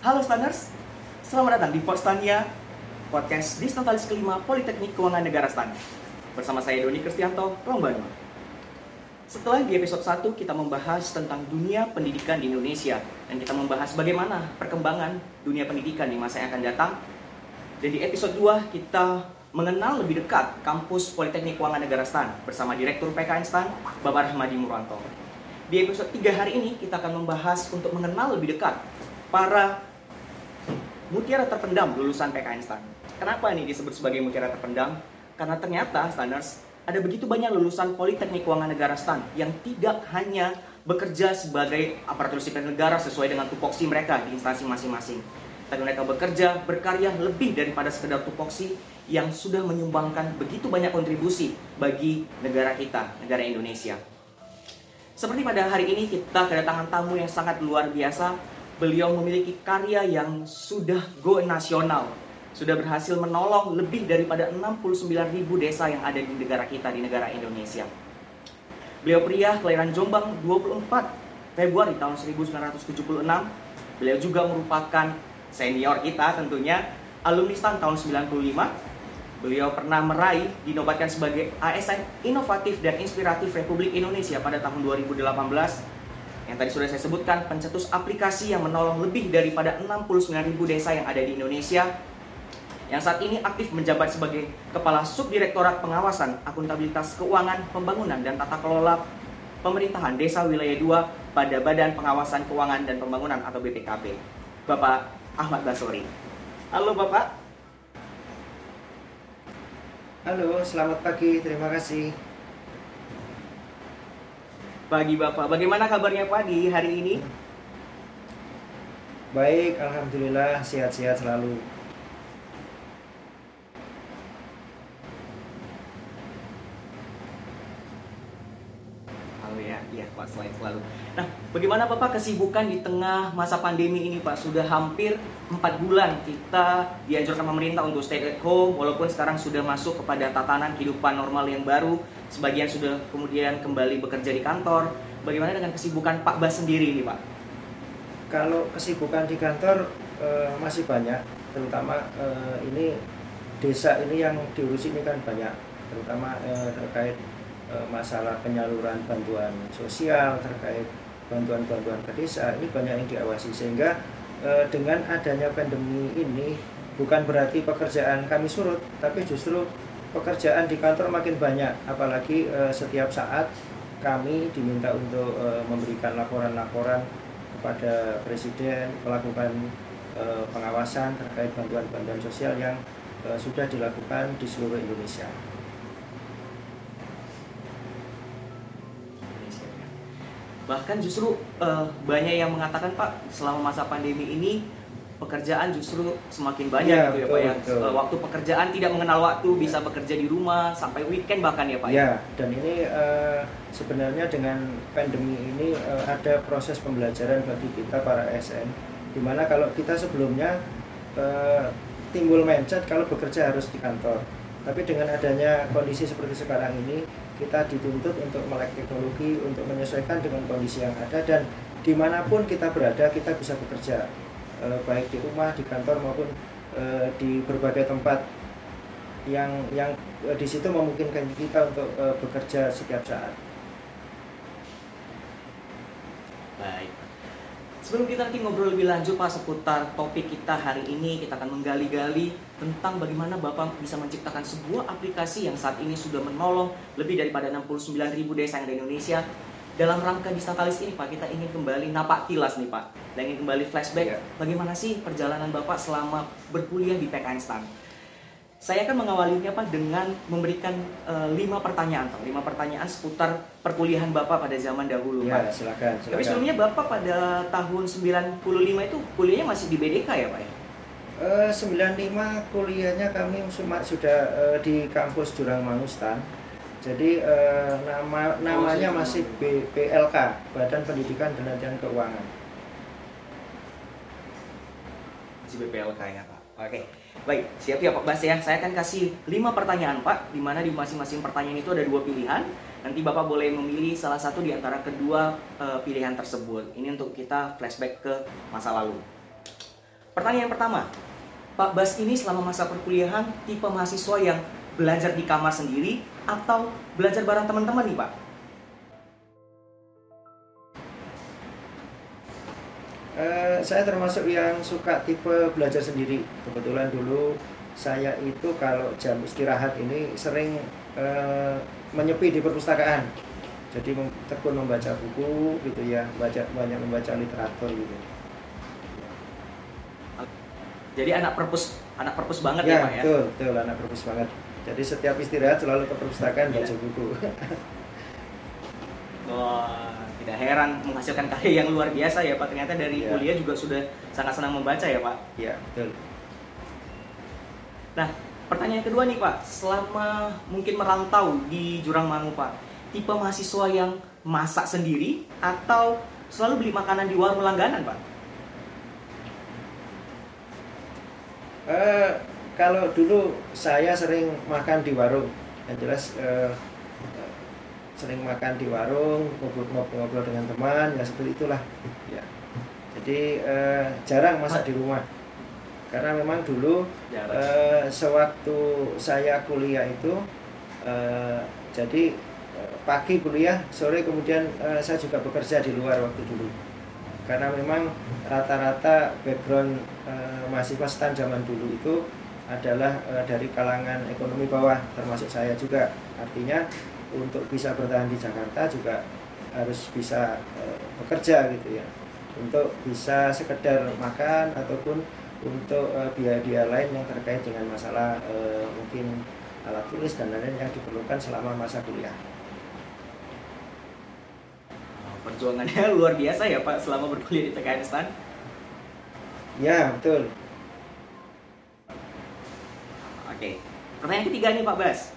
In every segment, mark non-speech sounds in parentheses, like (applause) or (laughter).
Halo Stanners, selamat datang di Podstania, podcast Disnotalis kelima Politeknik Keuangan Negara Stan. Bersama saya Doni Kristianto, Rombano. Setelah di episode 1 kita membahas tentang dunia pendidikan di Indonesia dan kita membahas bagaimana perkembangan dunia pendidikan di masa yang akan datang. Dan di episode 2 kita mengenal lebih dekat kampus Politeknik Keuangan Negara Stan bersama Direktur PKN Stan, Bapak Rahmadi Muranto. Di episode 3 hari ini kita akan membahas untuk mengenal lebih dekat para mutiara terpendam lulusan PKN STAN. Kenapa ini disebut sebagai mutiara terpendam? Karena ternyata Stanners ada begitu banyak lulusan Politeknik Keuangan Negara STAN yang tidak hanya bekerja sebagai aparatur sipil negara sesuai dengan tupoksi mereka di instansi masing-masing. Tapi mereka bekerja, berkarya lebih daripada sekedar tupoksi yang sudah menyumbangkan begitu banyak kontribusi bagi negara kita, negara Indonesia. Seperti pada hari ini kita kedatangan tamu yang sangat luar biasa. Beliau memiliki karya yang sudah go nasional. Sudah berhasil menolong lebih daripada 69 ribu desa yang ada di negara kita, di negara Indonesia. Beliau pria kelahiran Jombang 24 Februari tahun 1976. Beliau juga merupakan senior kita tentunya, alumni STAN tahun 95 Beliau pernah meraih, dinobatkan sebagai ASN Inovatif dan Inspiratif Republik Indonesia pada tahun 2018. Yang tadi sudah saya sebutkan, pencetus aplikasi yang menolong lebih daripada 69.000 desa yang ada di Indonesia. Yang saat ini aktif menjabat sebagai Kepala Subdirektorat Pengawasan Akuntabilitas Keuangan, Pembangunan, dan Tata Kelola Pemerintahan Desa Wilayah 2 pada Badan Pengawasan Keuangan dan Pembangunan atau BPKP, Bapak Ahmad Basori. Halo Bapak. Halo, selamat pagi. Terima kasih. Pagi Bapak, bagaimana kabarnya pagi hari ini? Baik, alhamdulillah sehat-sehat selalu. Halo ya, iya Pak selain selalu. Nah, bagaimana Bapak kesibukan di tengah masa pandemi ini Pak? Sudah hampir 4 bulan kita dianjurkan pemerintah untuk stay at home, walaupun sekarang sudah masuk kepada tatanan kehidupan normal yang baru. Sebagian sudah kemudian kembali bekerja di kantor. Bagaimana dengan kesibukan Pak Bas sendiri ini Pak? Kalau kesibukan di kantor eh, masih banyak, terutama eh, ini desa ini yang diurus ini kan banyak, terutama eh, terkait eh, masalah penyaluran bantuan sosial, terkait bantuan-bantuan ke desa, ini banyak yang diawasi sehingga eh, dengan adanya pandemi ini bukan berarti pekerjaan kami surut, tapi justru pekerjaan di kantor makin banyak, apalagi eh, setiap saat kami diminta untuk eh, memberikan laporan-laporan kepada presiden melakukan eh, pengawasan terkait bantuan-bantuan sosial yang eh, sudah dilakukan di seluruh Indonesia. Bahkan justru eh, banyak yang mengatakan Pak, selama masa pandemi ini pekerjaan justru semakin banyak Iya, gitu ya betul, Pak ya. betul. Eh, Waktu pekerjaan tidak mengenal waktu, bisa bekerja di rumah sampai weekend bahkan ya Pak ya. Ya, dan ini eh, sebenarnya dengan pandemi ini eh, ada proses pembelajaran bagi kita para ASN, di mana kalau kita sebelumnya eh, timbul mindset kalau bekerja harus di kantor, tapi dengan adanya kondisi seperti sekarang ini, kita dituntut untuk melek teknologi, untuk menyesuaikan dengan kondisi yang ada dan di mana pun kita berada kita bisa bekerja, eh, baik di rumah, di kantor maupun eh, di berbagai tempat yang yang eh, di situ memungkinkan kita untuk eh, bekerja setiap saat. Baik. Sebelum kita nanti ngobrol lebih lanjut Pak seputar topik kita hari ini, kita akan menggali-gali tentang bagaimana Bapak bisa menciptakan sebuah aplikasi yang saat ini sudah menolong lebih daripada 69 ribu desa yang ada di Indonesia. Dalam rangka Disnatalis ini Pak, kita ingin kembali napak tilas nih Pak. Dan ingin kembali flashback, Ya. bagaimana sih perjalanan Bapak selama berkuliah di PKN STAN. Saya akan mengawalinya Pak dengan memberikan eh, lima pertanyaan Pak. Lima pertanyaan seputar perkuliahan Bapak pada zaman dahulu Pak. Ya, silakan, silakan. Tapi sebelumnya Bapak pada tahun 95 itu kuliahnya masih di BDK ya Pak ya? Eh, 95 kuliahnya kami sudah eh, di kampus Jurang Manustan. Jadi eh, nama namanya masih BPLK, Badan Pendidikan dan Latihan Keuangan. Masih BPLK ya Pak. Oke. Baik, siap ya Pak Bas ya. Saya akan kasih 5 pertanyaan Pak, di mana di masing-masing pertanyaan itu ada dua pilihan. Nanti Bapak boleh memilih salah satu di antara kedua eh, pilihan tersebut. Ini untuk kita flashback ke masa lalu. Pertanyaan pertama, Pak Bas ini selama masa perkuliahan tipe mahasiswa yang belajar di kamar sendiri atau belajar bareng teman-teman nih Pak? Uh, saya termasuk yang suka tipe belajar sendiri. Kebetulan dulu saya itu kalau jam istirahat ini sering uh, menyepi di perpustakaan. Jadi tekun membaca buku gitu ya, baca banyak membaca literatur gitu. Jadi anak perpus anak perpus banget ya, ya Pak ya? Betul, betul anak perpus banget. Jadi setiap istirahat selalu ke perpustakaan baca ya. buku. Wah, tidak heran menghasilkan karya yang luar biasa ya Pak. Ternyata dari ya. kuliah juga sudah sangat senang membaca ya Pak. Iya, betul. Nah, pertanyaan kedua nih Pak, selama mungkin merantau di Jurang Mangu Pak, tipe mahasiswa yang masak sendiri atau selalu beli makanan di warung langganan Pak? Uh, kalau dulu saya sering makan di warung, yang jelas uh, sering makan di warung, ngobrol-ngobrol dengan teman, ya seperti itulah. Ya. Jadi uh, jarang masak di rumah, karena memang dulu uh, sewaktu saya kuliah itu, uh, jadi pagi kuliah, sore kemudian uh, saya juga bekerja di luar waktu dulu. Karena memang rata-rata background uh, mahasiswa stan zaman dulu itu adalah uh, dari kalangan ekonomi bawah, termasuk saya juga. Artinya untuk bisa bertahan di Jakarta juga harus bisa uh, bekerja gitu ya untuk bisa sekedar makan ataupun untuk biaya-biaya lain yang terkait dengan masalah uh, mungkin alat tulis dan lain-lain yang diperlukan selama masa kuliah. Perjuangannya (laughs) luar biasa ya Pak selama berkuliah di TKN STAN. Ya betul. Oke, pertanyaan ketiga nih Pak Bas.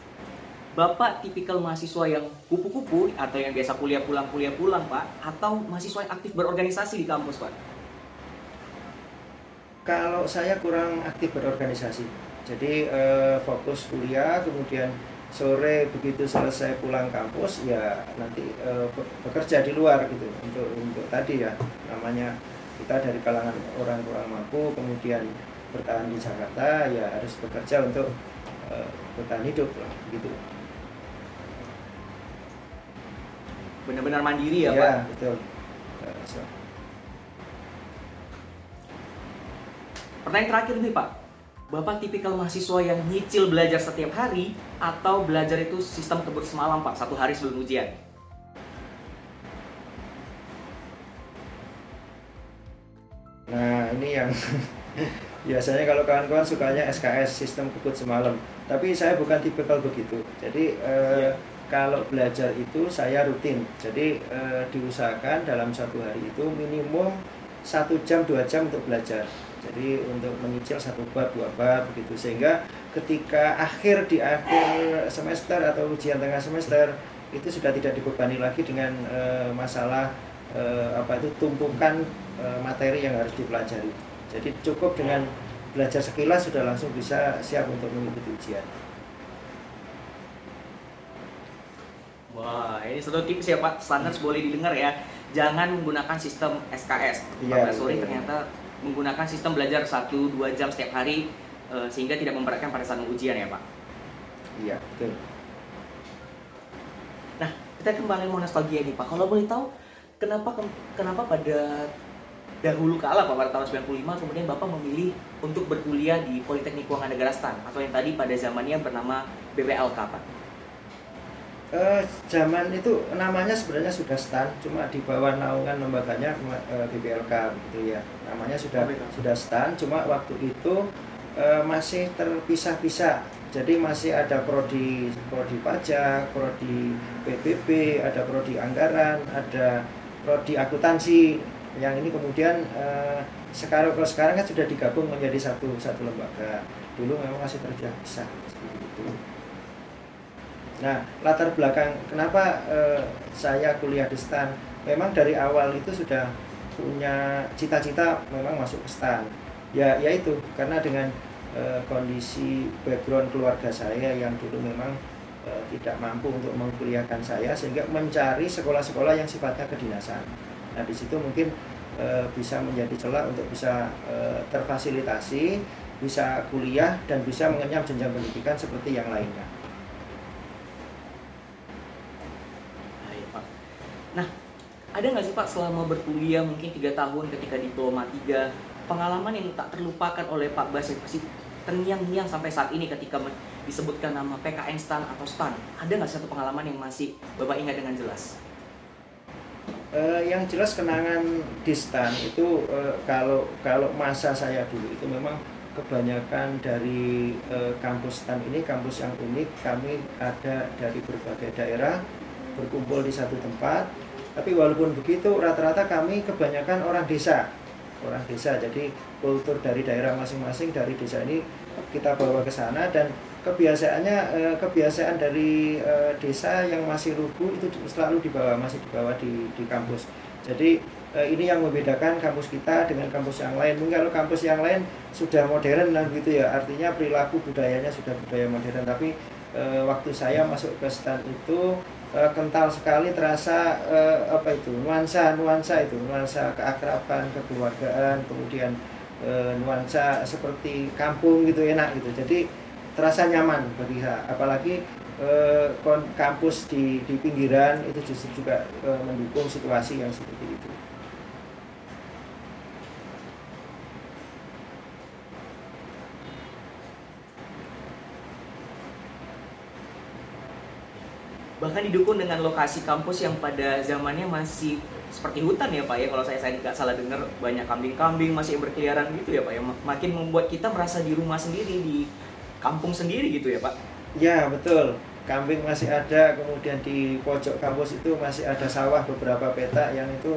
Bapak tipikal mahasiswa yang kupu-kupu atau yang biasa kuliah pulang kuliah pulang Pak atau mahasiswa yang aktif berorganisasi di kampus Pak? Kalau saya kurang aktif berorganisasi, jadi eh, fokus kuliah kemudian sore begitu selesai pulang kampus ya nanti eh, bekerja di luar gitu untuk untuk tadi ya namanya kita dari kalangan orang kurang mampu kemudian bertahan di Jakarta ya harus bekerja untuk uh, bertahan hidup lah gitu benar-benar mandiri ya, ya Pak? betul. Uh, so. Pertanyaan terakhir nih Pak, Bapak tipikal mahasiswa yang nyicil belajar setiap hari atau belajar itu sistem kebut semalam Pak, satu hari sebelum ujian? Nah ini yang (laughs) biasanya kalau kawan-kawan sukanya SKS sistem kebut semalam, tapi saya bukan tipikal begitu. Jadi eh, ya kalau belajar itu saya rutin. Jadi e, diusahakan dalam satu hari itu minimum satu jam dua jam untuk belajar. Jadi untuk menyicil satu bab dua bab begitu. Sehingga ketika akhir di akhir semester atau ujian tengah semester itu sudah tidak dibebani lagi dengan e, masalah e, apa itu tumpukan e, materi yang harus dipelajari jadi cukup dengan belajar sekilas sudah langsung bisa siap untuk mengikuti ujian Wah, ini satu tips ya Pak, standar boleh didengar ya. Jangan menggunakan sistem SKS. Iya, Pak Suri ternyata menggunakan sistem belajar 1-2 jam setiap hari uh, sehingga tidak memberatkan pada saat ujian ya Pak. Iya, betul. Nah, kita kembali mau nostalgia nih Pak. Kalau boleh tahu, kenapa kenapa pada dahulu kala Pak pada tahun 95 kemudian Bapak memilih untuk berkuliah di Politeknik Keuangan Negara Stan atau yang tadi pada zamannya bernama BPLK Pak? uh, zaman itu namanya sebenarnya sudah STAN, cuma di bawah naungan lembaganya uh, eh, BPLK gitu ya. Namanya sudah oh, sudah STAN, cuma waktu itu uh, masih terpisah-pisah. Jadi masih ada prodi prodi pajak, prodi PBB, ada prodi anggaran, ada prodi akuntansi. Yang ini kemudian uh, sekarang kalau sekarang kan sudah digabung menjadi satu satu lembaga. Dulu memang masih terpisah seperti itu. Nah, latar belakang kenapa uh, saya kuliah di STAN? Memang dari awal itu sudah punya cita-cita memang masuk ke STAN. Ya, yaitu karena dengan uh, kondisi background keluarga saya yang dulu memang uh, tidak mampu untuk mengkuliahkan saya sehingga mencari sekolah-sekolah yang sifatnya kedinasan. Nah, di situ mungkin uh, bisa menjadi celah untuk bisa uh, terfasilitasi, bisa kuliah dan bisa mengenyam jenjang pendidikan seperti yang lainnya. Nah, ada nggak sih Pak selama berkuliah mungkin tiga tahun ketika diploma tiga pengalaman yang tak terlupakan oleh Pak Bas yang pasti terngiang-ngiang sampai saat ini ketika disebutkan nama PKN STAN atau STAN ada nggak satu pengalaman yang masih Bapak ingat dengan jelas? Uh, yang jelas kenangan di STAN itu uh, kalau kalau masa saya dulu itu memang kebanyakan dari uh, kampus STAN ini kampus yang unik kami ada dari berbagai daerah berkumpul di satu tempat. Tapi walaupun begitu rata-rata kami kebanyakan orang desa orang desa. Jadi kultur dari daerah masing-masing dari desa ini kita bawa ke sana dan kebiasaannya eh, kebiasaan dari eh, desa yang masih lugu itu selalu dibawa masih dibawa di di kampus. Jadi eh, ini yang membedakan kampus kita dengan kampus yang lain. Mungkin kalau kampus yang lain sudah modern dan gitu ya artinya perilaku budayanya sudah budaya modern. Tapi waktu saya masuk ke stand itu kental sekali terasa apa itu nuansa nuansa itu nuansa keakraban kekeluargaan kemudian nuansa seperti kampung gitu enak gitu. Jadi terasa nyaman bagi apalagi uh, kampus di di pinggiran itu justru juga uh, mendukung situasi yang seperti itu. Bahkan didukung dengan lokasi kampus yang pada zamannya masih seperti hutan ya Pak ya. Kalau saya saya nggak salah dengar banyak kambing-kambing masih berkeliaran gitu ya Pak ya. Makin membuat kita merasa di rumah sendiri di kampung sendiri gitu ya Pak? Ya betul. Kambing masih ada kemudian di pojok kampus itu masih ada sawah beberapa petak yang itu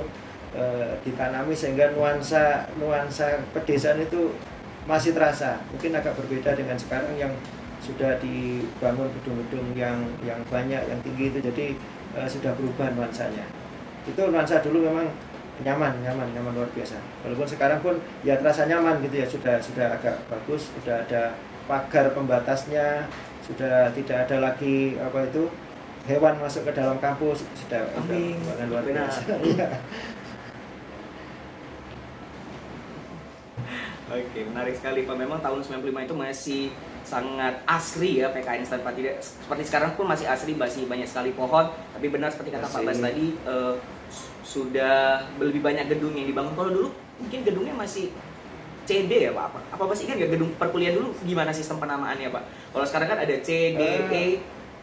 e, ditanami sehingga nuansa nuansa pedesaan itu masih terasa. Mungkin agak berbeda dengan sekarang yang sudah dibangun gedung-gedung yang yang banyak yang tinggi itu. Jadi uh, sudah berubah nuansanya. Itu nuansa dulu memang nyaman nyaman nyaman luar biasa. Walaupun sekarang pun ya terasa nyaman gitu ya. Sudah sudah agak bagus sudah ada pagar pembatasnya sudah tidak ada lagi apa itu hewan masuk ke dalam kampus sudah Amin. luar biasa (laughs) iya. Oke, menarik sekali Pak. Memang tahun 95 itu masih sangat asri ya PKN tanpa tidak seperti sekarang pun masih asri masih banyak sekali pohon tapi benar seperti kata Pak Bas tadi uh, sudah lebih banyak gedung yang dibangun kalau dulu mungkin gedungnya masih CD ya Pak? Apa apa masih ingat nggak gedung perkuliahan dulu? Gimana sistem penamaannya Pak? Kalau sekarang kan ada C D E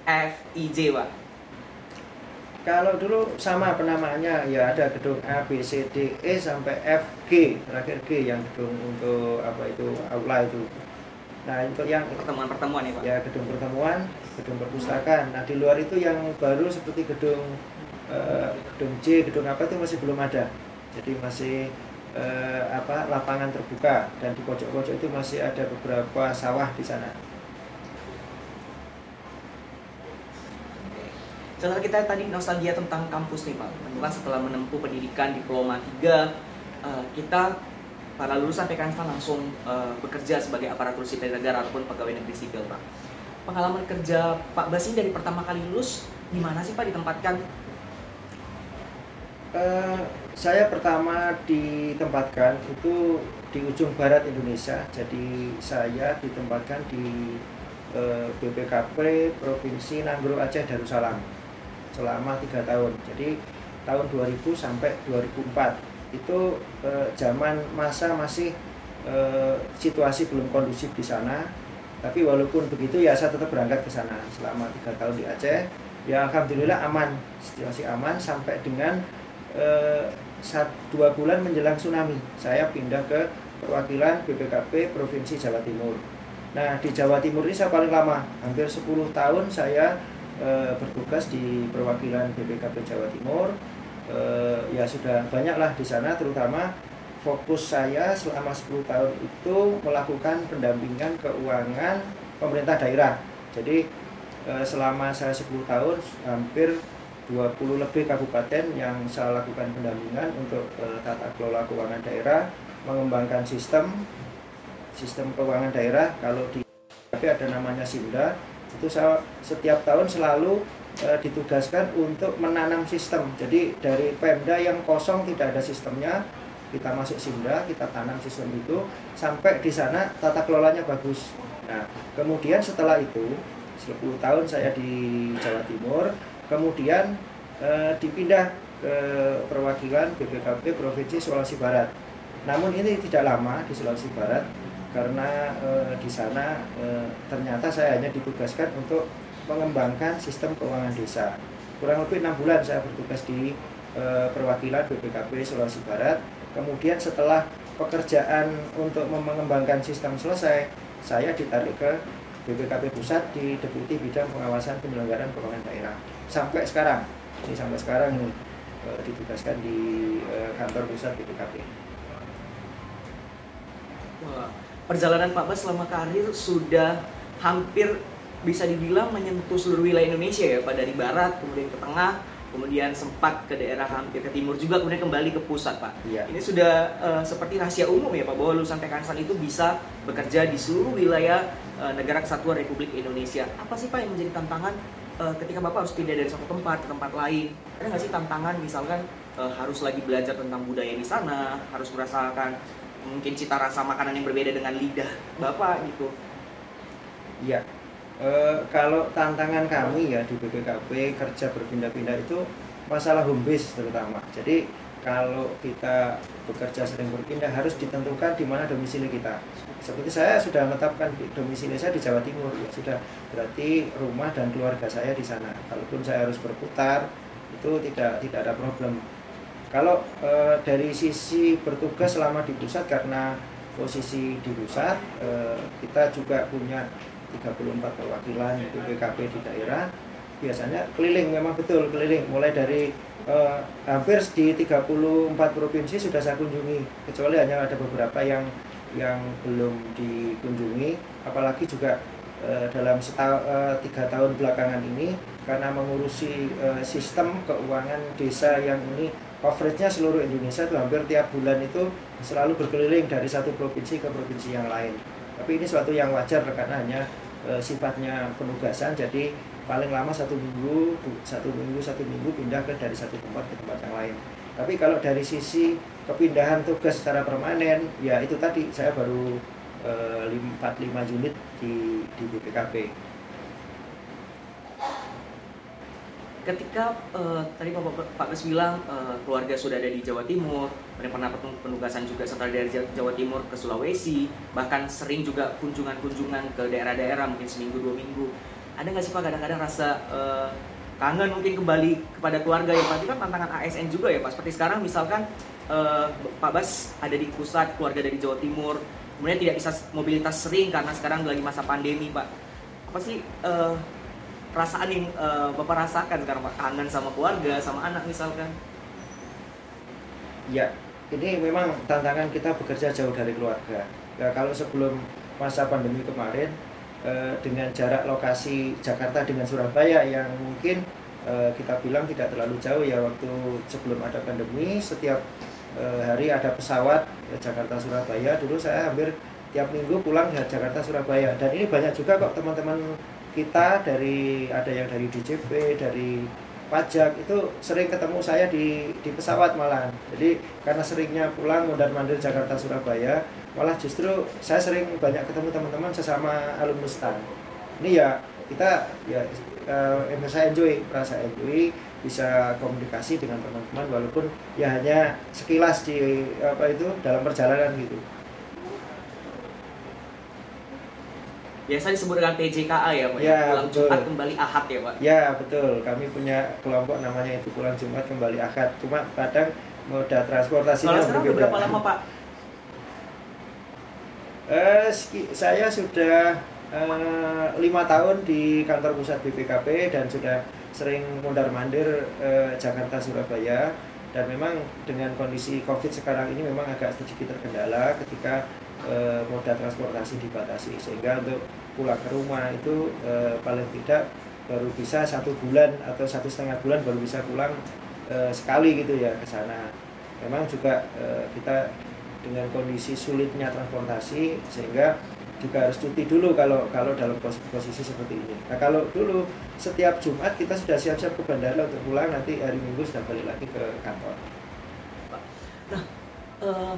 F I J Pak. Kalau dulu sama penamaannya ya ada gedung A B C D E sampai F G. Terakhir G yang gedung untuk apa itu aula itu. Nah untuk yang pertemuan-pertemuan ya Pak? Ya gedung pertemuan, gedung perpustakaan. Nah di luar itu yang baru seperti gedung uh, gedung C, gedung apa itu masih belum ada. Jadi masih uh, apa lapangan terbuka dan di pojok-pojok itu masih ada beberapa sawah di sana. Setelah kita tadi nostalgia tentang kampus nih Pak, kan setelah menempuh pendidikan diploma 3, uh, eh, kita para lulusan PKN langsung uh, bekerja sebagai aparatur sipil negara ataupun pegawai negeri sipil Pak. Pengalaman kerja Pak Basi dari pertama kali lulus di mana sih Pak ditempatkan? Uh, saya pertama ditempatkan itu di ujung barat Indonesia. Jadi saya ditempatkan di eh, BPKP Provinsi Nanggro Aceh Darussalam selama tiga tahun. Jadi tahun 2000 sampai 2004 itu eh, zaman masa masih eh, situasi belum kondusif di sana tapi walaupun begitu ya saya tetap berangkat ke sana selama tiga tahun di Aceh ya alhamdulillah aman situasi aman sampai dengan eh, dua bulan menjelang tsunami. Saya pindah ke perwakilan BPKP Provinsi Jawa Timur. Nah di Jawa Timur ini saya paling lama hampir 10 tahun saya eh, bertugas di perwakilan BPKP Jawa Timur. Eh, ya sudah banyaklah di sana terutama fokus saya selama 10 tahun itu melakukan pendampingan keuangan pemerintah daerah. Jadi eh, selama saya 10 tahun hampir 20 lebih kabupaten yang saya lakukan pendampingan untuk eh, tata kelola keuangan daerah, mengembangkan sistem sistem keuangan daerah kalau di tapi ada namanya Simda itu saya setiap tahun selalu e, ditugaskan untuk menanam sistem. Jadi dari Pemda yang kosong tidak ada sistemnya, kita masuk Simda, kita tanam sistem itu sampai di sana tata kelolanya bagus. Nah, kemudian setelah itu 10 tahun saya di Jawa Timur, kemudian eh, dipindah ke perwakilan BPKP Provinsi Sulawesi Barat. Namun ini tidak lama di Sulawesi Barat karena eh, di sana eh, ternyata saya hanya ditugaskan untuk mengembangkan sistem keuangan desa. Kurang lebih enam bulan saya bertugas di eh, perwakilan BPKP Sulawesi Barat. Kemudian setelah pekerjaan untuk mengembangkan sistem selesai, saya ditarik ke BPKP Pusat di Deputi Bidang Pengawasan Penyelenggaraan Keuangan Daerah. Sampai sekarang, ini sampai sekarang ini eh, ditugaskan di eh, kantor pusat BPKP. Wah, perjalanan Pak Bas selama karir sudah hampir bisa dibilang menyentuh seluruh wilayah Indonesia ya Pak dari barat kemudian ke tengah kemudian sempat ke daerah hampir ke timur juga kemudian kembali ke pusat Pak. Iya. Ini sudah eh, seperti rahasia umum ya Pak bahwa lulusan Tekansan itu bisa bekerja di seluruh wilayah eh, negara kesatuan Republik Indonesia. Apa sih Pak yang menjadi tantangan eh, ketika Bapak harus pindah dari satu tempat ke tempat lain? Ada nggak sih tantangan misalkan eh, harus lagi belajar tentang budaya di sana, harus merasakan mungkin cita rasa makanan yang berbeda dengan lidah Bapak gitu. Iya. Eh, kalau tantangan kami ya di BPKP kerja berpindah-pindah itu masalah home base terutama. Jadi kalau kita bekerja sering berpindah harus ditentukan di mana domisili kita. Seperti saya sudah menetapkan domisili saya di Jawa Timur, ya sudah berarti rumah dan keluarga saya di sana. Kalaupun saya harus berputar itu tidak tidak ada problem. Kalau eh, dari sisi bertugas selama di pusat karena posisi di pusat eh, kita juga punya 34 perwakilan BPKP di daerah biasanya keliling memang betul keliling mulai dari eh, hampir di 34 provinsi sudah saya kunjungi. Kecuali hanya ada beberapa yang yang belum dikunjungi. Apalagi juga eh, dalam eh, tiga tahun belakangan ini karena mengurusi eh, sistem keuangan desa yang ini coveragenya seluruh Indonesia itu hampir tiap bulan itu selalu berkeliling dari satu provinsi ke provinsi yang lain. Tapi ini suatu yang wajar karena hanya eh, sifatnya penugasan. Jadi paling lama satu minggu satu minggu satu minggu pindah ke dari satu tempat ke tempat yang lain tapi kalau dari sisi kepindahan tugas secara permanen ya itu tadi saya baru eh, lim- 45 unit di di BPKP Ketika eh, tadi Pak, Pak, Bas bilang eh, keluarga sudah ada di Jawa Timur, pernah pen- penugasan juga setelah dari Ja- Jawa Timur ke Sulawesi, bahkan sering juga kunjungan-kunjungan ke daerah-daerah mungkin seminggu dua minggu. Ada nggak sih Pak kadang-kadang rasa eh, kangen mungkin kembali kepada keluarga ya Pak? Itu kan tantangan ASN juga ya Pak. Seperti sekarang misalkan eh, Pak Bas ada di pusat, keluarga dari Jawa Timur, kemudian tidak bisa mobilitas sering karena sekarang lagi masa pandemi Pak. Apa sih eh, perasaan yang eh, bapak rasakan karena Pak, kangen sama keluarga sama anak misalkan Ya, ini memang tantangan kita bekerja jauh dari keluarga. Ya, kalau sebelum masa pandemi kemarin, eh, dengan jarak lokasi Jakarta dengan Surabaya yang mungkin eh, kita bilang tidak terlalu jauh ya waktu sebelum ada pandemi, setiap eh, hari ada pesawat Jakarta Surabaya. Dulu saya hampir tiap minggu pulang ke Jakarta Surabaya. Dan ini banyak juga kok teman-teman kita dari ada yang dari DJP, dari pajak itu sering ketemu saya di di pesawat malah. Jadi karena seringnya pulang mondar mandir Jakarta Surabaya, malah justru saya sering banyak ketemu teman-teman sesama alumni STAN. Ini ya kita ya eh, saya enjoy, merasa enjoy bisa komunikasi dengan teman-teman walaupun ya hanya sekilas di apa itu dalam perjalanan gitu. biasa disebut dengan PJKA ya Pak Ya, pulang betul. Jumat kembali Ahad ya Pak Ya betul, kami punya kelompok namanya itu pulang Jumat kembali akad. Cuma kadang moda transportasinya kalau sekarang udah berbeda. berapa lama Pak Eh, saya sudah eh, lima tahun di kantor pusat BPKP dan sudah sering mondar mandir eh, Jakarta Surabaya dan memang dengan kondisi COVID sekarang ini memang agak sedikit terkendala ketika eh, moda transportasi dibatasi sehingga untuk pulang ke rumah itu eh, paling tidak baru bisa satu bulan atau satu setengah bulan baru bisa pulang eh, sekali gitu ya ke sana. Memang juga eh, kita dengan kondisi sulitnya transportasi sehingga juga harus cuti dulu kalau kalau dalam pos- posisi seperti ini. Nah kalau dulu setiap Jumat kita sudah siap-siap ke bandara untuk pulang nanti hari Minggu sudah balik lagi ke kantor. uh,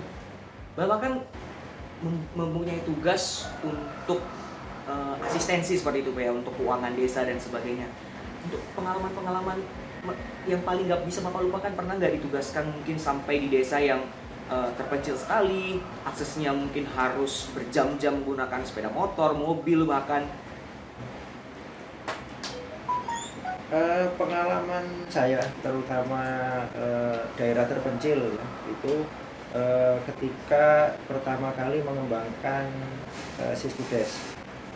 bapak kan mempunyai tugas untuk uh, asistensi seperti itu ya untuk keuangan desa dan sebagainya untuk pengalaman-pengalaman yang paling nggak bisa bapak lupakan pernah nggak ditugaskan mungkin sampai di desa yang uh, terpencil sekali aksesnya mungkin harus berjam-jam menggunakan sepeda motor mobil bahkan. Uh, pengalaman saya terutama uh, daerah terpencil itu uh, ketika pertama kali mengembangkan uh, Siskudes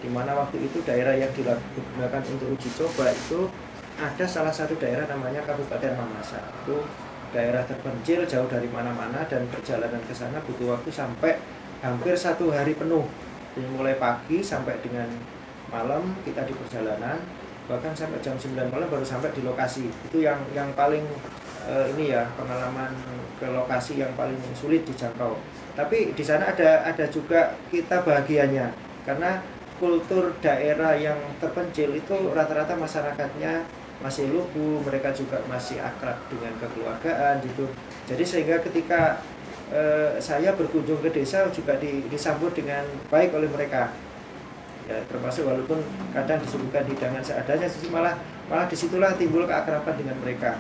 di mana waktu itu daerah yang digunakan untuk uji coba itu ada salah satu daerah namanya Kabupaten Mamasa. Itu daerah terpencil jauh dari mana-mana dan perjalanan ke sana butuh waktu sampai hampir satu hari penuh. Jadi mulai pagi sampai dengan malam kita di perjalanan bahkan sampai jam 9 malam baru sampai di lokasi. Itu yang yang paling uh, ini ya pengalaman ke lokasi yang paling sulit dijangkau. Tapi di sana ada ada juga kita bahagianya karena kultur daerah yang terpencil itu rata-rata masyarakatnya masih lugu, mereka juga masih akrab dengan kekeluargaan gitu. Jadi sehingga ketika eh, saya berkunjung ke desa juga di, disambut dengan baik oleh mereka. Ya, termasuk walaupun kadang disuguhkan hidangan seadanya, malah malah di situlah timbul keakraban dengan mereka.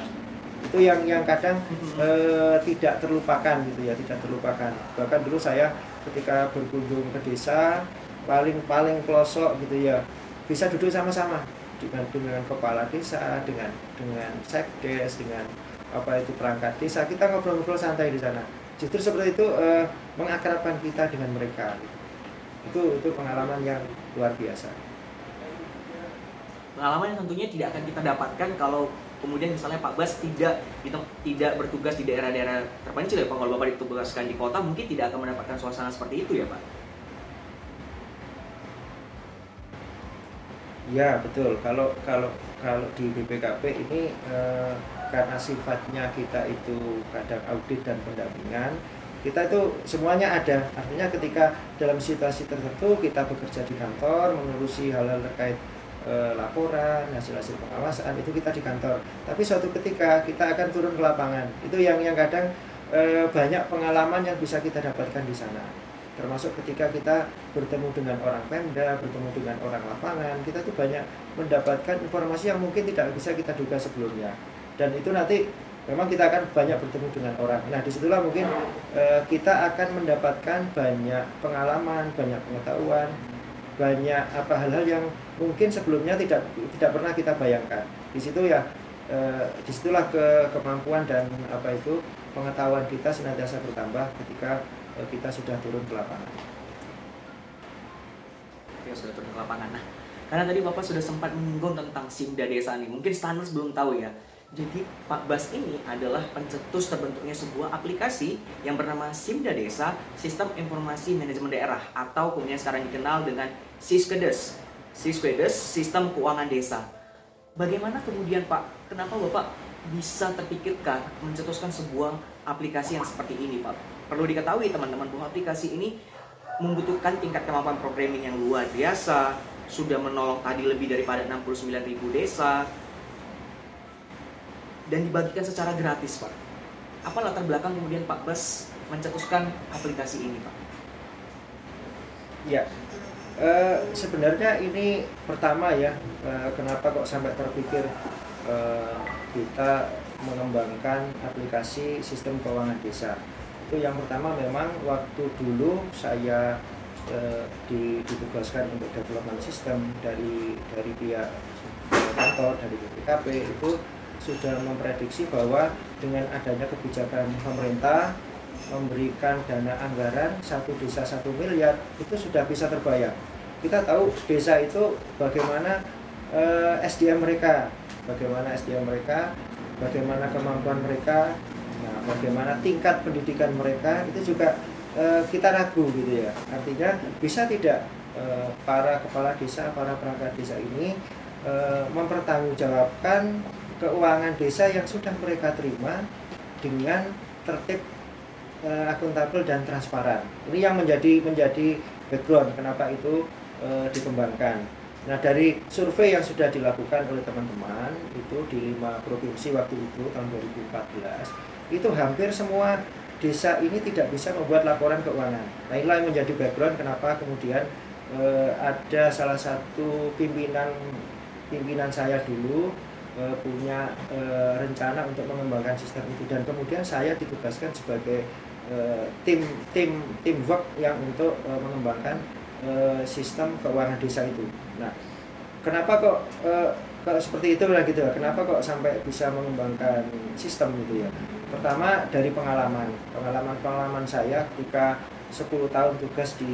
Itu yang yang kadang eh, tidak terlupakan gitu ya, tidak terlupakan. Bahkan dulu saya ketika berkunjung ke desa paling paling pelosok gitu ya bisa duduk sama-sama dengan dengan kepala desa dengan dengan sekdes dengan apa itu perangkat desa kita ngobrol-ngobrol santai di sana. Justru seperti itu eh, mengakrabkan kita dengan mereka. Itu itu pengalaman yang luar biasa. Pengalaman yang tentunya tidak akan kita dapatkan kalau kemudian misalnya Pak Bas tidak tidak bertugas di daerah-daerah terpencil ya Pak. Kalau Bapak ditugaskan di kota mungkin tidak akan mendapatkan suasana seperti itu ya Pak Ya betul. Kalau kalau kalau di BPKP ini eh, karena sifatnya kita itu kadang audit dan pendampingan, kita itu semuanya ada. Artinya ketika dalam situasi tertentu kita bekerja di kantor mengurusi hal-hal terkait eh, laporan, hasil-hasil pengawasan itu kita di kantor. Tapi suatu ketika kita akan turun ke lapangan. Itu yang yang kadang eh, banyak pengalaman yang bisa kita dapatkan di sana termasuk ketika kita bertemu dengan orang Pemda, bertemu dengan orang lapangan, kita tuh banyak mendapatkan informasi yang mungkin tidak bisa kita duga sebelumnya. Dan itu nanti memang kita akan banyak bertemu dengan orang. Nah, di situlah mungkin e, kita akan mendapatkan banyak pengalaman, banyak pengetahuan, banyak apa hal-hal yang mungkin sebelumnya tidak tidak pernah kita bayangkan. Di situ ya e, di situlah ke kemampuan dan apa itu pengetahuan kita senantiasa bertambah ketika kita sudah turun ke lapangan. Oke, sudah turun ke lapangan. Nah, karena tadi Bapak sudah sempat menyinggung tentang Simda Desa nih. Mungkin standar belum tahu ya. Jadi Pak Bas ini adalah pencetus terbentuknya sebuah aplikasi yang bernama Simda Desa, Sistem Informasi Manajemen Daerah atau kemudian sekarang dikenal dengan Siskedes. Siskedes, Sistem Keuangan Desa. Bagaimana kemudian Pak, kenapa Bapak bisa terpikirkan mencetuskan sebuah aplikasi yang seperti ini Pak? Perlu diketahui teman-teman bahwa aplikasi ini membutuhkan tingkat kemampuan programming yang luar biasa, sudah menolong tadi lebih daripada 69 ribu desa, dan dibagikan secara gratis Pak. Apa latar belakang kemudian Pak Bas mencetuskan aplikasi ini Pak? Ya, uh, sebenarnya ini pertama ya, uh, kenapa kok sampai terpikir uh, kita mengembangkan aplikasi sistem keuangan desa itu yang pertama memang waktu dulu saya e, ditugaskan untuk development system dari dari pihak kantor dari BPKP itu sudah memprediksi bahwa dengan adanya kebijakan pemerintah memberikan dana anggaran satu desa satu miliar itu sudah bisa terbayang kita tahu desa itu bagaimana eh, SDM mereka bagaimana SDM mereka bagaimana kemampuan mereka Nah, bagaimana tingkat pendidikan mereka itu juga e, kita ragu gitu ya. Artinya bisa tidak e, para kepala desa, para perangkat desa ini e, mempertanggungjawabkan keuangan desa yang sudah mereka terima dengan tertib e, akuntabel dan transparan. Ini yang menjadi menjadi background kenapa itu e, dikembangkan. Nah dari survei yang sudah dilakukan oleh teman-teman itu di lima provinsi waktu itu tahun 2014 itu hampir semua desa ini tidak bisa membuat laporan keuangan. Nah inilah yang menjadi background kenapa kemudian eh, ada salah satu pimpinan pimpinan saya dulu eh, punya eh, rencana untuk mengembangkan sistem itu dan kemudian saya ditugaskan sebagai eh, tim tim teamwork yang untuk eh, mengembangkan eh, sistem keuangan desa itu. Nah kenapa kok eh, kalau seperti itu lah gitu kenapa kok sampai bisa mengembangkan sistem gitu ya? Pertama dari pengalaman. Pengalaman pengalaman saya ketika 10 tahun tugas di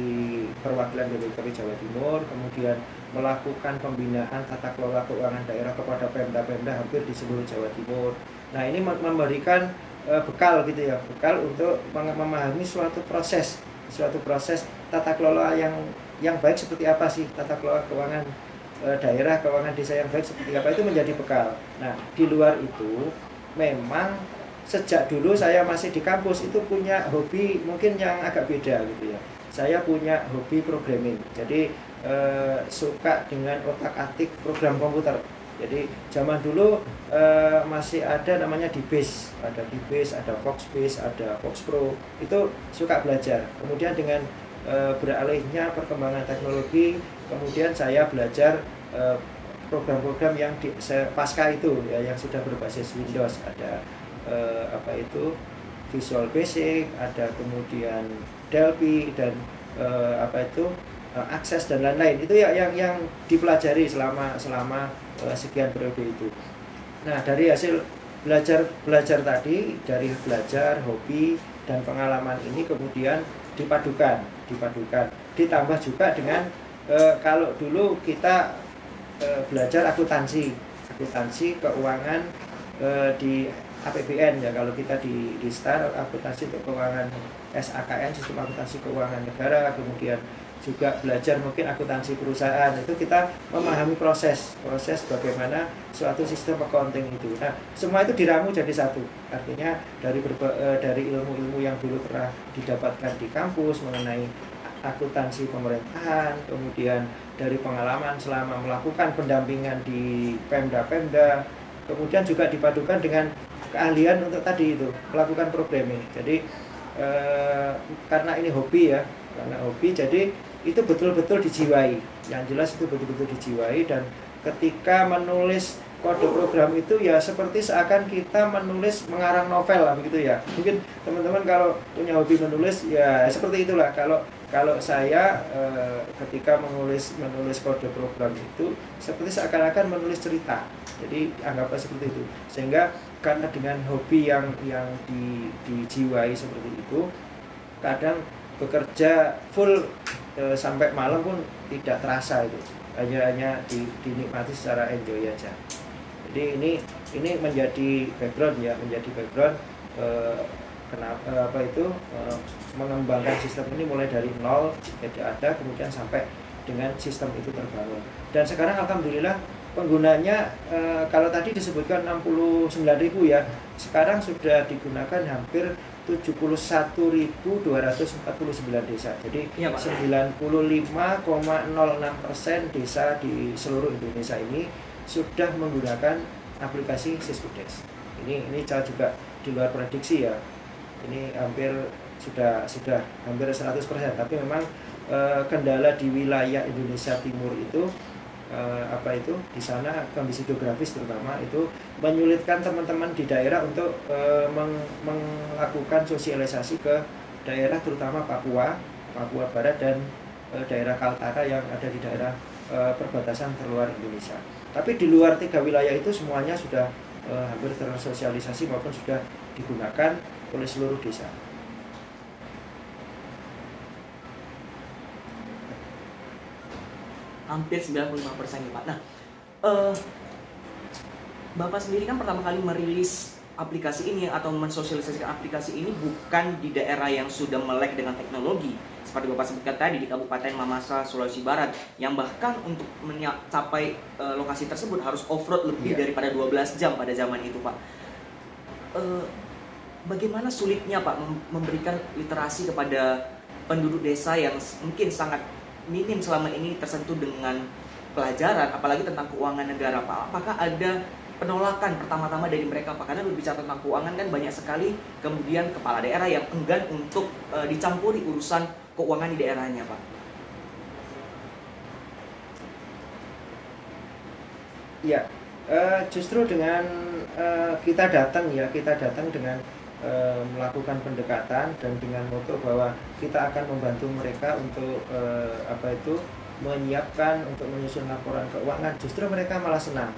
perwakilan BPKP Jawa Timur kemudian melakukan pembinaan tata kelola keuangan daerah kepada pemda-pemda hampir di seluruh Jawa Timur. Nah ini memberikan uh, bekal gitu ya. Bekal untuk memahami suatu proses. Suatu proses tata kelola yang yang baik seperti apa sih tata kelola keuangan Eh, daerah keuangan desa yang baik seperti apa itu menjadi bekal. Nah, di luar itu memang sejak dulu saya masih di kampus itu punya hobi mungkin yang agak beda gitu ya. Saya punya hobi programming. Jadi eh, suka dengan otak-atik program komputer. Jadi zaman dulu eh, masih ada namanya DBase, ada DBase, ada Foxbase, ada Fox Pro. Itu suka belajar. Kemudian dengan eh, beralihnya perkembangan teknologi kemudian saya belajar eh, program-program yang di pasca itu ya yang sudah berbasis Windows. Ada uh, apa itu Visual Basic ada kemudian Delphi dan uh, apa itu uh, akses dan lain-lain. Itu ya yang yang dipelajari selama selama uh, sekian periode itu. Nah dari hasil belajar belajar tadi dari belajar hobi dan pengalaman ini kemudian dipadukan dipadukan. Ditambah juga dengan e, kalau dulu kita e, belajar akuntansi. Akuntansi keuangan e, di APBN ya. Kalau kita di di STAR akuntansi untuk keuangan SAKN sistem akuntansi keuangan negara. Kemudian juga belajar mungkin akuntansi perusahaan. Itu kita memahami proses proses bagaimana suatu sistem accounting itu. Nah semua itu diramu jadi satu. Artinya dari berba, dari ilmu-ilmu yang dulu pernah didapatkan di kampus mengenai akuntansi pemerintahan, kemudian dari pengalaman selama melakukan pendampingan di Pemda-Pemda, kemudian juga dipadukan dengan keahlian untuk tadi itu melakukan programming. Jadi eh, karena ini hobi ya, karena hobi jadi itu betul-betul dijiwai. Yang jelas itu betul-betul dijiwai dan ketika menulis kode program itu ya seperti seakan kita menulis mengarang novel lah begitu ya mungkin teman-teman kalau punya hobi menulis ya seperti itulah kalau kalau saya e, ketika menulis menulis kode program itu seperti seakan-akan menulis cerita. Jadi anggaplah seperti itu. Sehingga karena dengan hobi yang yang di, dijiwai seperti itu kadang bekerja full e, sampai malam pun tidak terasa itu. Hanya hanya di, dinikmati secara enjoy aja. Jadi ini ini menjadi background ya menjadi background eh, kenapa apa itu eh, mengembangkan sistem ini mulai dari nol tidak ada kemudian sampai dengan sistem itu terbangun dan sekarang alhamdulillah penggunanya eh, kalau tadi disebutkan 69.000 ya sekarang sudah digunakan hampir 71.249 desa. Jadi ya, 95,06 persen desa di seluruh Indonesia ini sudah menggunakan aplikasi Syskudes. Ini ini juga di luar prediksi ya. Ini hampir sudah sudah hampir 100%, tapi memang e, kendala di wilayah Indonesia Timur itu e, apa itu di sana kondisi geografis terutama itu menyulitkan teman-teman di daerah untuk e, meng, melakukan sosialisasi ke daerah terutama Papua, Papua Barat dan daerah Kaltara yang ada di daerah perbatasan terluar Indonesia. Tapi di luar tiga wilayah itu semuanya sudah hampir tersosialisasi maupun sudah digunakan oleh seluruh desa. Hampir 95% ya Pak. Nah, uh, Bapak sendiri kan pertama kali merilis aplikasi ini atau mensosialisasikan aplikasi ini bukan di daerah yang sudah melek dengan teknologi, seperti Bapak sebutkan tadi di Kabupaten Mamasa, Sulawesi Barat yang bahkan untuk mencapai e, lokasi tersebut harus off-road lebih yeah. daripada 12 jam pada zaman itu Pak. E, bagaimana sulitnya Pak memberikan literasi kepada penduduk desa yang mungkin sangat minim selama ini tersentuh dengan pelajaran apalagi tentang keuangan negara Pak. Apakah ada penolakan pertama-tama dari mereka Pak? Karena berbicara tentang keuangan kan banyak sekali kemudian kepala daerah yang enggan untuk uh, dicampuri urusan keuangan di daerahnya Pak. Ya, uh, justru dengan uh, kita datang ya, kita datang dengan uh, melakukan pendekatan dan dengan moto bahwa kita akan membantu mereka untuk uh, apa itu menyiapkan untuk menyusun laporan keuangan, justru mereka malah senang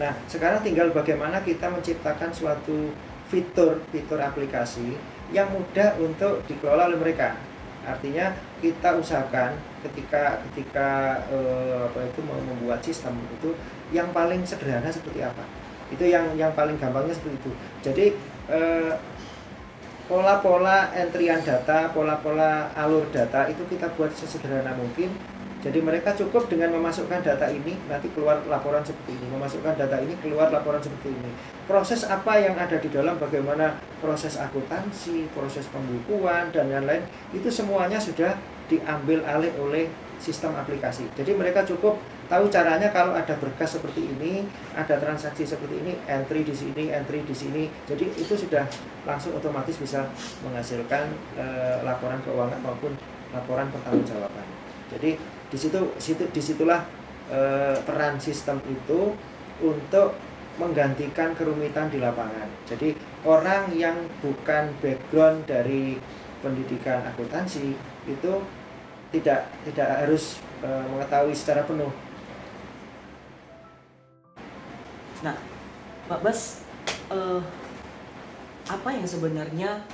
Nah, sekarang tinggal bagaimana kita menciptakan suatu fitur-fitur aplikasi yang mudah untuk dikelola oleh mereka. Artinya kita usahakan ketika ketika eh, apa itu mau membuat sistem itu yang paling sederhana seperti apa. Itu yang yang paling gampangnya seperti itu. Jadi eh, pola-pola entrian data, pola-pola alur data itu kita buat sesederhana mungkin jadi mereka cukup dengan memasukkan data ini nanti keluar laporan seperti ini, memasukkan data ini keluar laporan seperti ini. Proses apa yang ada di dalam bagaimana proses akuntansi, proses pembukuan dan lain-lain itu semuanya sudah diambil alih oleh sistem aplikasi. Jadi mereka cukup tahu caranya kalau ada berkas seperti ini, ada transaksi seperti ini, entry di sini, entry di sini. Jadi itu sudah langsung otomatis bisa menghasilkan e, laporan keuangan maupun laporan pertanggungjawaban. Jadi di situ situ di situlah e, peran sistem itu untuk menggantikan kerumitan di lapangan. Jadi orang yang bukan background dari pendidikan akuntansi itu tidak tidak harus e, mengetahui secara penuh. Nah, Pak Bas, uh, apa yang sebenarnya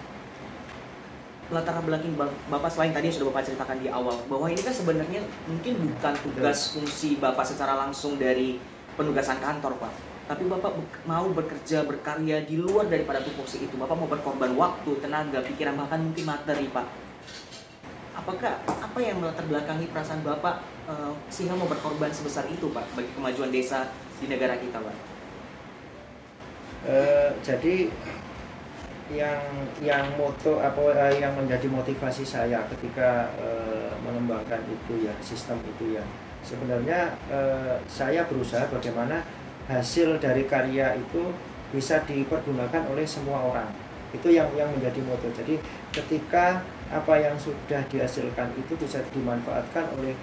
latar belakang bapak selain tadi yang sudah bapak ceritakan di awal bahwa ini kan sebenarnya mungkin bukan tugas fungsi bapak secara langsung dari penugasan kantor pak. Tapi bapak mau bekerja berkarya di luar daripada tupoksi itu. Bapak mau berkorban waktu tenaga pikiran bahkan mungkin materi pak. Apakah apa yang melatar belakangi perasaan bapak uh, sehingga mau berkorban sebesar itu pak bagi kemajuan desa di negara kita pak uh, jadi yang yang moto apa uh, yang menjadi motivasi saya ketika uh, mengembangkan itu ya sistem itu ya. Sebenarnya uh, saya berusaha bagaimana hasil dari karya itu bisa dipergunakan oleh semua orang. Itu yang yang menjadi moto. Jadi ketika apa yang sudah dihasilkan itu bisa dimanfaatkan oleh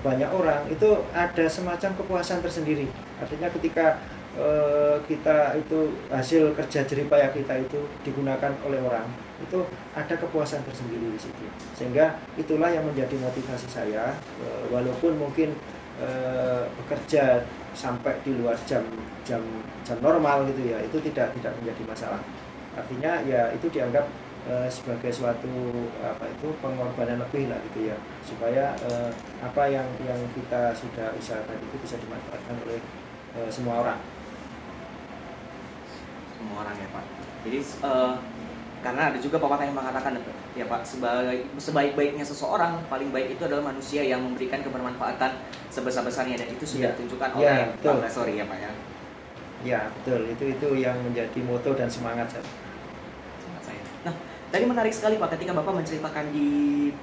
banyak orang itu ada semacam kepuasan tersendiri. Artinya ketika Eh, kita itu hasil kerja jeripaya kita itu digunakan oleh orang itu ada kepuasan tersendiri di situ. Sehingga itulah yang menjadi motivasi saya eh, walaupun mungkin eh, bekerja sampai di luar jam jam jam normal gitu ya itu tidak tidak menjadi masalah. Artinya ya itu dianggap sebagai suatu apa itu pengorbanan lebih lah gitu ya supaya apa yang yang kita sudah usahakan itu bisa dimanfaatkan oleh semua orang semua orang ya Pak. Jadi uh, karena ada juga pepatah yang mengatakan ya Pak sebaik sebaik-baiknya seseorang paling baik itu adalah manusia yang memberikan kebermanfaatan sebesar-besarnya dan itu sudah ya. ditunjukkan oleh ya, Pak Sorry ya Pak ya. Ya betul itu itu yang menjadi moto dan semangat saya. Semangat saya. Nah tadi menarik sekali Pak ketika Bapak menceritakan di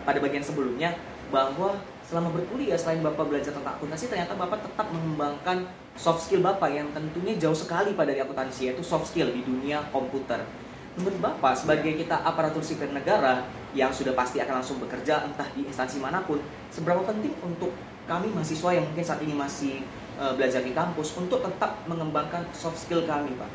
pada bagian sebelumnya bahwa selama berkuliah selain Bapak belajar tentang akuntansi ternyata Bapak tetap mengembangkan soft skill Bapak yang tentunya jauh sekali pada dari akuntansi yaitu soft skill di dunia komputer. Menurut Bapak sebagai kita aparatur sipil negara yang sudah pasti akan langsung bekerja entah di instansi mana pun, seberapa penting untuk kami mahasiswa yang mungkin saat ini masih uh, belajar di kampus untuk tetap mengembangkan soft skill kami, Pak?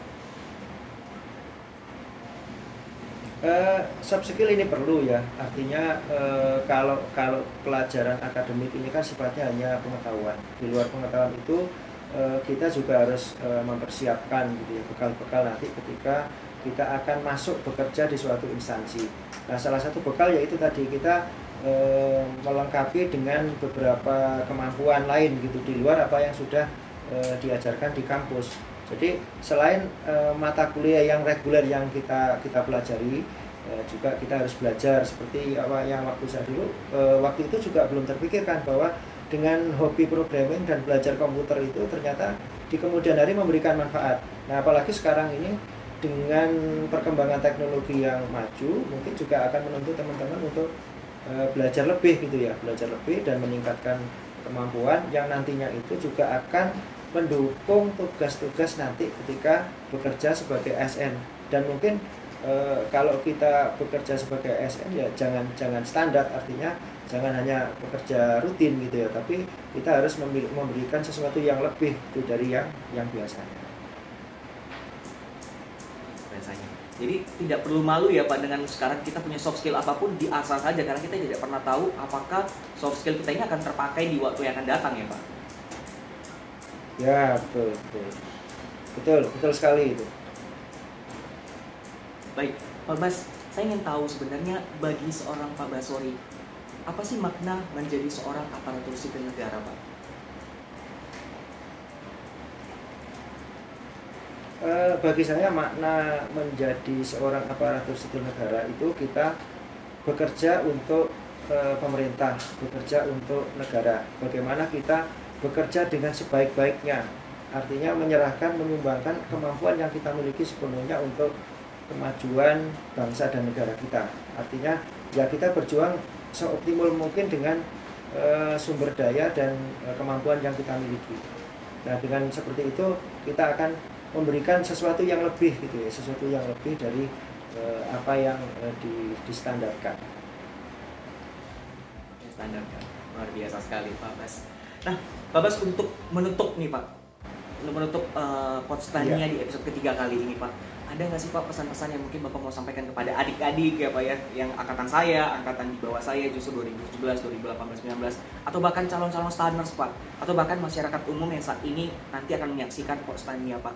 Uh, soft skill ini perlu ya, artinya uh, kalau kalau pelajaran akademik ini kan sifatnya hanya pengetahuan. Di luar pengetahuan itu uh, kita juga harus uh, mempersiapkan gitu ya bekal-bekal nanti ketika kita akan masuk bekerja di suatu instansi. Nah salah satu bekal yaitu tadi kita uh, melengkapi dengan beberapa kemampuan lain gitu di luar apa yang sudah uh, diajarkan di kampus jadi selain e, mata kuliah yang reguler yang kita kita pelajari, e, juga kita harus belajar seperti apa yang waktu saya dulu e, waktu itu juga belum terpikirkan bahwa dengan hobi programming dan belajar komputer itu ternyata di kemudian hari memberikan manfaat. Nah, apalagi sekarang ini dengan perkembangan teknologi yang maju, mungkin juga akan menuntut teman-teman untuk e, belajar lebih gitu ya, belajar lebih dan meningkatkan kemampuan yang nantinya itu juga akan mendukung tugas-tugas nanti ketika bekerja sebagai ASN dan mungkin e, kalau kita bekerja sebagai ASN ya jangan jangan standar artinya jangan hanya bekerja rutin gitu ya tapi kita harus memberikan sesuatu yang lebih itu dari yang yang biasanya. Biasanya. Jadi tidak perlu malu ya Pak dengan sekarang kita punya soft skill apa pun diasah saja karena kita tidak pernah tahu apakah soft skill kita ini akan terpakai di waktu yang akan datang ya Pak Ya, betul, betul. Betul, betul sekali itu. Baik, Pak Bas, saya ingin tahu sebenarnya bagi seorang Pak Basori, apa sih makna menjadi seorang aparatur sipil negara, Pak? Uh, bagi saya makna menjadi seorang aparatur sipil negara itu kita bekerja untuk uh, pemerintah, bekerja untuk negara. Bagaimana kita bekerja dengan sebaik-baiknya. Artinya menyerahkan menyumbangkan kemampuan yang kita miliki sepenuhnya untuk kemajuan bangsa dan negara kita. Artinya ya kita berjuang seoptimal mungkin dengan e, sumber daya dan e, kemampuan yang kita miliki. Nah dengan seperti itu kita akan memberikan sesuatu yang lebih gitu ya sesuatu yang lebih dari e, apa yang e, di, distandarkan. Standarkan luar biasa sekali Pak Mas Nah, Pak Bas untuk menutup nih Pak, untuk menutup uh, Potstania yeah. di episode ketiga kali ini Pak, ada nggak sih Pak pesan-pesan yang mungkin Bapak mau sampaikan kepada adik-adik ya Pak ya, yang angkatan saya, angkatan di bawah saya justru 2017, 2018, 2019, atau bahkan calon-calon standers Pak, atau bahkan masyarakat umum yang saat ini nanti akan menyaksikan Potstania Pak,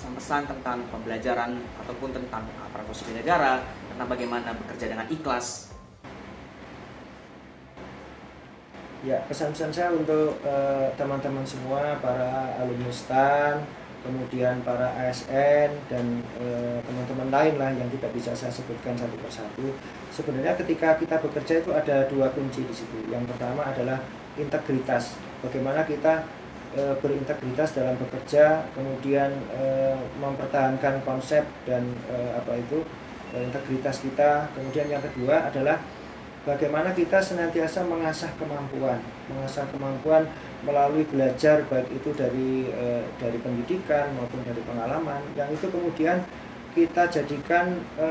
pesan-pesan tentang pembelajaran ataupun tentang aparatur sipil negara, tentang bagaimana bekerja dengan ikhlas, Ya, pesan-pesan saya untuk eh, teman-teman uh, semua, para alumni STAN, kemudian para ASN dan eh, teman-teman uh, lain lah yang tidak bisa saya sebutkan satu persatu. Sebenarnya ketika kita bekerja itu ada dua kunci di situ. Yang pertama adalah integritas. Bagaimana kita uh, berintegritas dalam bekerja, kemudian mempertahankan konsep dan apa itu integritas kita. Kemudian yang kedua adalah bagaimana kita senantiasa mengasah kemampuan, mengasah kemampuan melalui belajar baik itu dari e, dari pendidikan maupun dari pengalaman yang itu kemudian kita jadikan e,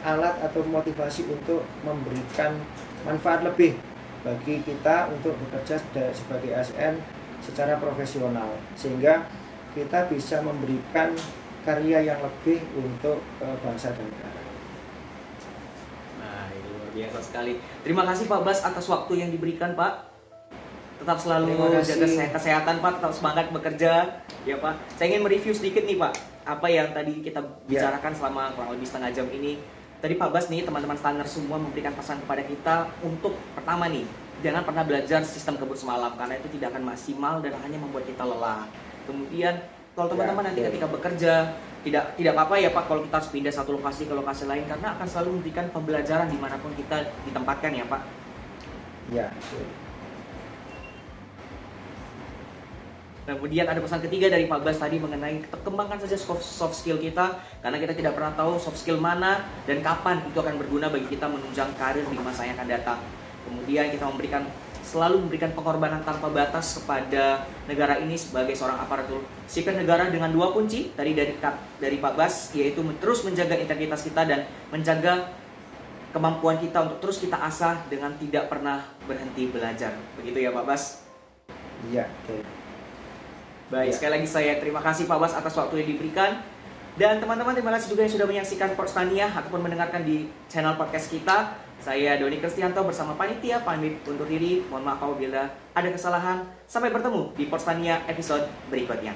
alat atau motivasi untuk memberikan manfaat lebih bagi kita untuk bekerja sebagai ASN secara profesional. Sehingga kita bisa memberikan karya yang lebih untuk e, bangsa dan negara biasa sekali. Terima kasih Pak Bas atas waktu yang diberikan Pak. Tetap selalu jaga kesehatan Pak, tetap semangat bekerja ya Pak. Saya ingin mereview sedikit nih Pak, apa yang tadi kita ya. bicarakan yeah. selama kurang lebih setengah jam ini. Tadi Pak Bas nih teman-teman standar semua memberikan pesan kepada kita untuk pertama nih, jangan pernah belajar sistem kebut semalam karena itu tidak akan maksimal dan hanya membuat kita lelah. Kemudian kalau teman-teman ya, nanti ya. ketika bekerja tidak tidak apa-apa ya Pak kalau kita harus pindah satu lokasi ke lokasi lain karena akan selalu memberikan pembelajaran di mana pun kita ditempatkan ya Pak. Ya. Kemudian ada pesan ketiga dari Pak Bas tadi mengenai kembangkan saja soft skill kita karena kita tidak pernah tahu soft skill mana dan kapan itu akan berguna bagi kita menunjang karir di masa yang akan datang. Kemudian kita memberikan selalu memberikan pengorbanan tanpa batas kepada negara ini sebagai seorang aparatur sipil negara dengan dua kunci tadi dari dari Pak Bas yaitu terus menjaga integritas kita dan menjaga kemampuan kita untuk terus kita asah dengan tidak pernah berhenti belajar. Begitu ya Pak Bas? Iya, oke. Baik, ya. sekali lagi saya terima kasih Pak Bas atas waktu yang diberikan. Dan teman-teman terima kasih juga yang sudah menyaksikan Portstania ataupun mendengarkan di channel podcast kita. Saya Doni Kristianto bersama panitia pamit undur diri. Mohon maaf apabila ada kesalahan. Sampai bertemu di Portstania episode berikutnya.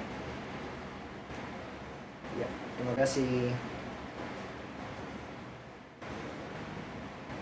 Ya, terima kasih.